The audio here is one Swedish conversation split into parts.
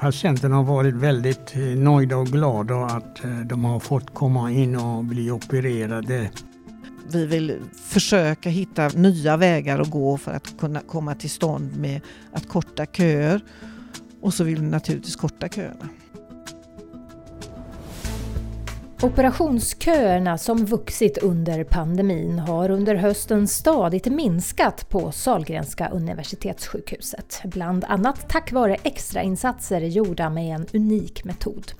patienterna har varit väldigt eh, nöjda och glada att eh, de har fått komma in och bli opererade. Vi vill försöka hitta nya vägar att gå för att kunna komma till stånd med att korta köer. Och så vill vi naturligtvis korta köerna. Operationsköerna som vuxit under pandemin har under hösten stadigt minskat på Sahlgrenska universitetssjukhuset. Bland annat tack vare extrainsatser gjorda med en unik metod.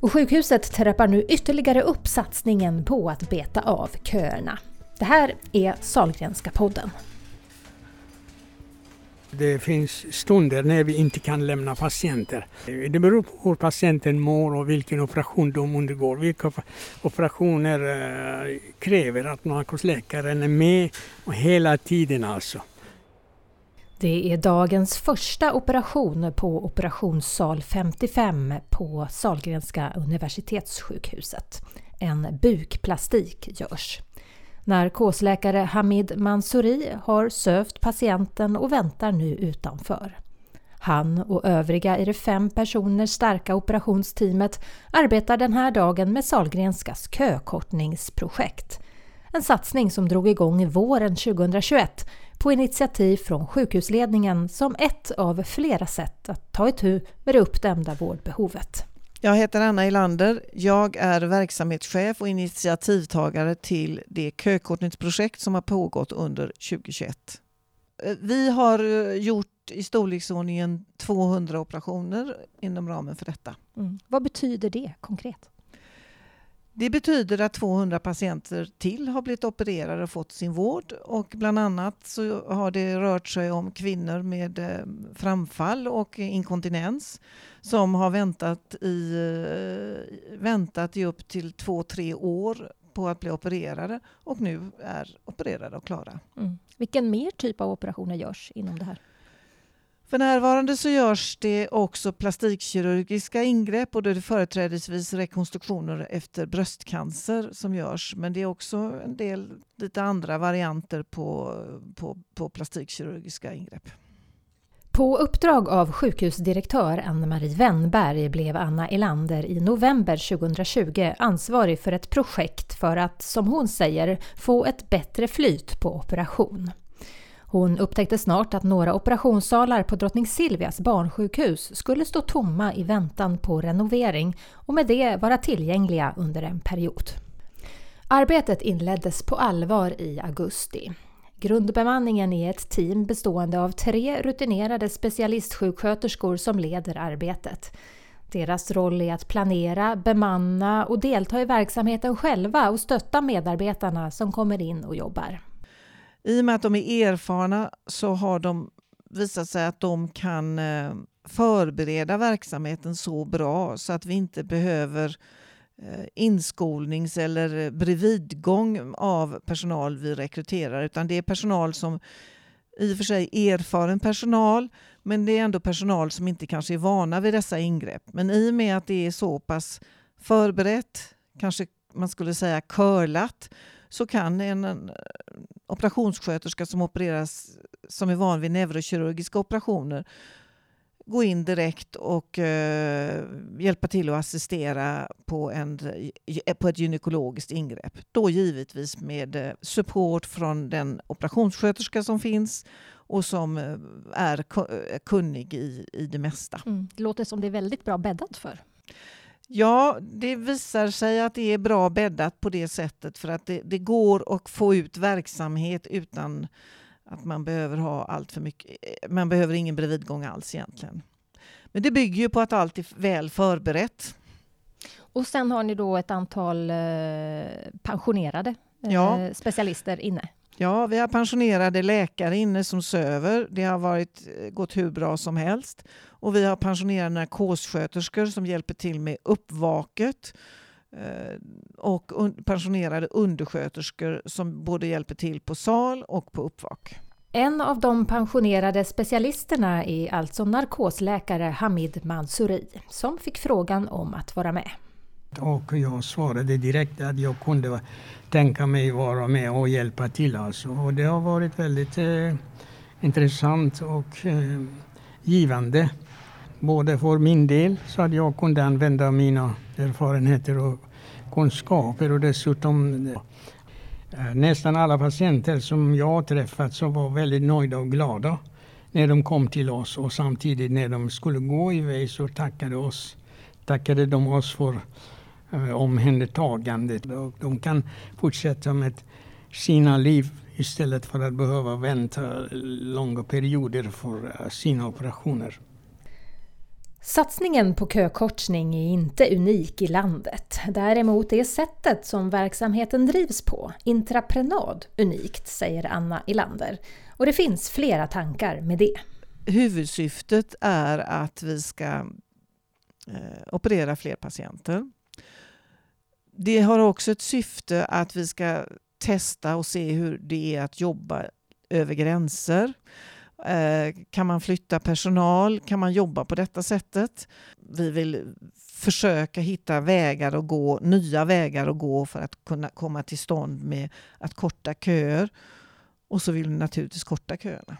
Och sjukhuset trappar nu ytterligare upp satsningen på att beta av köerna. Det här är Sahlgrenska podden. Det finns stunder när vi inte kan lämna patienter. Det beror på hur patienten mår och vilken operation de undergår. Vilka operationer eh, kräver att narkosläkaren är med och hela tiden alltså. Det är dagens första operation på operationssal 55 på Sahlgrenska universitetssjukhuset. En bukplastik görs. Narkosläkare Hamid Mansouri har sövt patienten och väntar nu utanför. Han och övriga i det fem personer starka operationsteamet arbetar den här dagen med Salgrenskas kökortningsprojekt. En satsning som drog igång våren 2021 på initiativ från sjukhusledningen som ett av flera sätt att ta itu med det uppdämda vårdbehovet. Jag heter Anna Elander. Jag är verksamhetschef och initiativtagare till det kökortningsprojekt som har pågått under 2021. Eh, vi har eh, gjort i storleksordningen 200 operationer inom ramen för detta. Mm. Vad betyder det konkret? Det betyder att 200 patienter till har blivit opererade och fått sin vård och bland annat så har det rört sig om kvinnor med eh, framfall och inkontinens som har väntat i, eh, väntat i upp till två, tre år på att bli opererade och nu är opererade och klara. Mm. Vilken mer typ av operationer görs inom det här? För närvarande så görs det också plastikkirurgiska ingrepp och då är det företrädesvis rekonstruktioner efter bröstcancer som görs. Men det är också en del lite andra varianter på, på, på plastikkirurgiska ingrepp. På uppdrag av sjukhusdirektör Anne-Marie Wennberg blev Anna Elander i november 2020 ansvarig för ett projekt för att, som hon säger, få ett bättre flyt på operation. Hon upptäckte snart att några operationssalar på Drottning Silvias barnsjukhus skulle stå tomma i väntan på renovering och med det vara tillgängliga under en period. Arbetet inleddes på allvar i augusti. Grundbemanningen är ett team bestående av tre rutinerade specialistsjuksköterskor som leder arbetet. Deras roll är att planera, bemanna och delta i verksamheten själva och stötta medarbetarna som kommer in och jobbar. I och med att de är erfarna så har de visat sig att de kan eh, förbereda verksamheten så bra så att vi inte behöver eh, inskolnings eller bredvidgång av personal vi rekryterar utan det är personal som i och för sig erfaren personal men det är ändå personal som inte kanske är vana vid dessa ingrepp. Men i och med att det är så pass förberett, kanske man skulle säga curlat, så kan en, eh, operationssköterska som opereras som är van vid neurokirurgiska operationer gå in direkt och eh, hjälpa till att assistera på, en, eh, på ett gynekologiskt ingrepp. Då givetvis med eh, support från den operationssköterska som finns och som är kunnig i, i det mesta. Mm. Det låter som det är väldigt bra bäddat för. Ja, det visar sig att det är bra bäddat på det sättet för att det, det går att få ut verksamhet utan att man behöver ha allt för mycket. Man behöver ingen bredvidgång alls egentligen. Men det bygger ju på att allt är väl förberett. Och sen har ni då ett antal eh, pensionerade eh, ja. specialister inne? Ja, vi har pensionerade läkare inne som söver. Det har varit, eh, gått hur bra som helst. Och vi har pensionerade narkossköterskor som hjälper till med uppvaket eh, och pensionerade undersköterskor som både hjälper till på sal och på uppvak. En av de pensionerade specialisterna är alltså narkosläkare Hamid Mansouri som fick frågan om att vara med. Och jag svarade direkt att jag kunde tänka mig vara med och hjälpa till. Alltså. Och det har varit väldigt eh, intressant och eh, givande. både för min del så att jag kunde använda mina erfarenheter och kunskaper och dessutom eh, nästan alla patienter som jag har träffat så var väldigt nöjda och glada när de kom till oss och samtidigt när de skulle gå iväg så tackade, oss, tackade de oss för omhändertagandet. Och de kan fortsätta med sina liv istället för att behöva vänta långa perioder för eh, sina operationer. Satsningen på kökortning är inte unik i landet. Däremot är sättet som verksamheten drivs på, intraprenad, unikt, säger Anna Ilander. Och det finns flera tankar med det. Huvudsyftet är att vi ska eh, operera fler patienter. Det har också ett syfte att vi ska testa och se hur det är att jobba över gränser. Eh, kan man flytta personal? Kan man jobba på detta sättet? Vi vill försöka hitta vägar att gå, nya vägar att gå för att kunna komma till stånd med att korta köer. Och så vill vi naturligtvis korta köerna.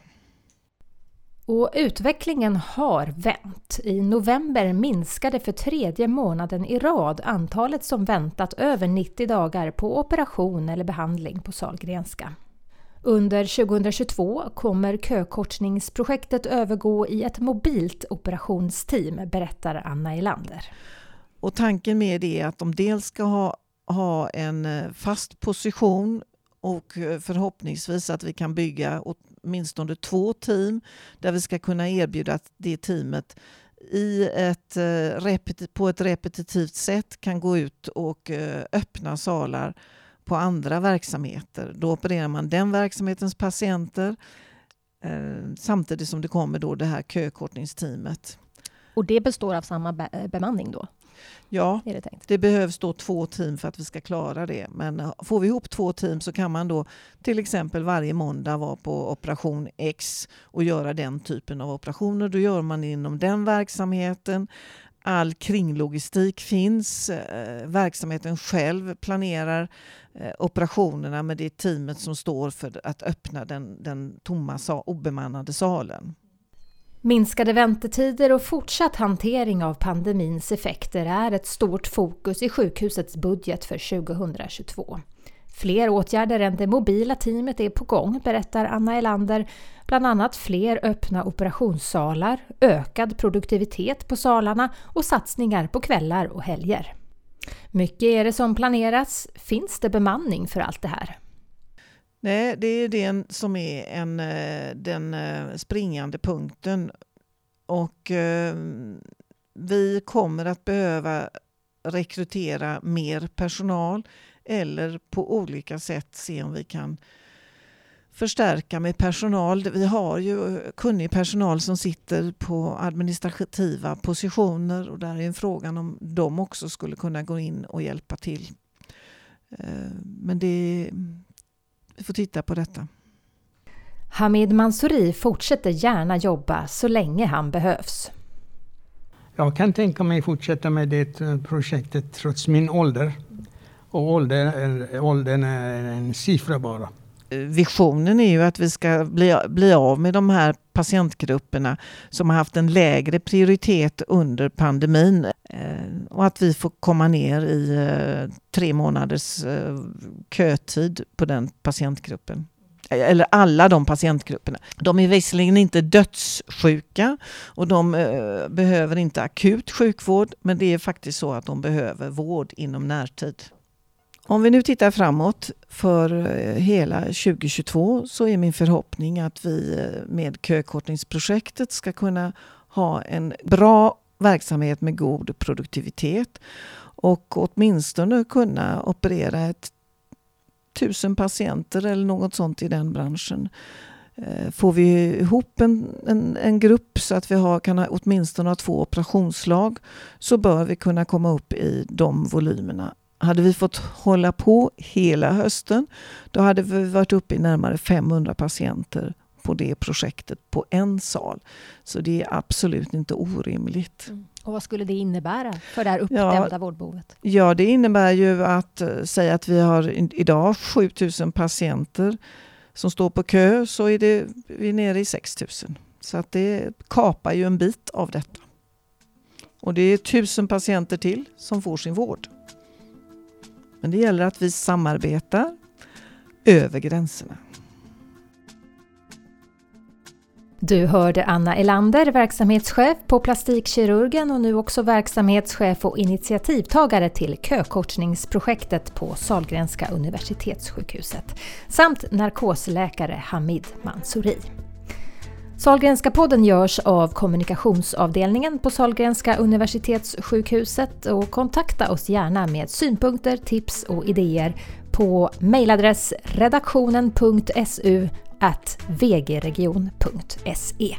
Och utvecklingen har vänt. I november minskade för tredje månaden i rad antalet som väntat över 90 dagar på operation eller behandling på Salgrenska. Under 2022 kommer kökortningsprojektet övergå i ett mobilt operationsteam, berättar Anna Elander. Och tanken med det är att de dels ska ha, ha en eh, fast position och eh, förhoppningsvis att vi kan bygga åtminstone två team där vi ska kunna erbjuda att det teamet i ett, eh, på ett repetitivt sätt kan gå ut och eh, öppna salar på andra verksamheter. Då opererar man den verksamhetens patienter eh, samtidigt som det kommer då det här kökortningsteamet. Och det består av samma be bemanning då? Ja, det, det, behövs då två team för att vi ska klara det. Men eh, får vi ihop två team så kan man då till exempel varje måndag vara på operation X och göra den typen av operationer. Då gör man inom den verksamheten all kringlogistik finns. Eh, verksamheten själv planerar eh, operationerna med det teamet som står för att öppna den, den tomma obemannade salen. Minskade väntetider och fortsatt hantering av pandemins effekter är ett stort fokus i sjukhusets budget för 2022. Fler åtgärder än det mobila teamet är på gång, berättar Anna Elander. Bland annat fler öppna operationssalar, ökad produktivitet på salarna och satsningar på kvällar och helger. Mycket är det som planeras. Finns det bemanning för allt det här? Nej, det är det som är en, eh, den eh, springande punkten. Och eh, vi kommer att behöva rekrytera mer personal eller på olika sätt se om vi kan förstärka med personal. Vi har ju eh, kunnig personal som sitter på administrativa positioner och där är en frågan om de också skulle kunna gå in och hjälpa till. Men det, vi får titta på detta. Hamid Mansouri fortsätter gärna jobba så länge han behövs. Jag kan tänka mig fortsätta med det eh, projektet trots min ålder. Och åldern, åldern är en siffra bara. Visionen är ju att vi ska bli, bli av med de här patientgrupperna som har haft en lägre prioritet under pandemin eh, och att vi får komma ner i eh, tre månaders eh, kötid på den patientgruppen eller alla de patientgrupperna. De är visserligen inte dödssjuka och de eh, behöver inte akut sjukvård men det är faktiskt så att de behöver vård inom närtid. Om vi nu tittar framåt för eh, hela 2022 så är min förhoppning att vi eh, med kökortningsprojektet ska kunna ha en bra verksamhet med god produktivitet och åtminstone kunna operera ett tusen patienter eller något sånt i den branschen. Eh, får vi ihop en, en, en grupp så att vi har, kan ha, åtminstone ha två operationslag så bör vi kunna komma upp i de volymerna hade vi fått hålla på hela hösten, då hade vi varit uppe i närmare 500 patienter på det projektet på en sal. Så det är absolut inte orimligt. Mm. Och vad skulle det innebära för det här uppdämda ja, vårdbehovet? Ja, det innebär ju att eh, säga att vi har idag 7000 patienter som står på kö så är det, vi är nere i 6000. Så att det kapar ju en bit av detta. Och det är tusen patienter till som får sin vård. Men det gäller att vi samarbetar över gränserna. Du hörde Anna Elander, verksamhetschef på Plastikkirurgen och nu också verksamhetschef och initiativtagare till kökortningsprojektet på Salgrenska universitetssjukhuset samt narkosläkare Hamid Mansouri. Salgrenska podden görs av kommunikationsavdelningen på Salgrenska universitetssjukhuset och kontakta oss gärna med synpunkter, tips och idéer på mejladress redaktionen.su vgregion.se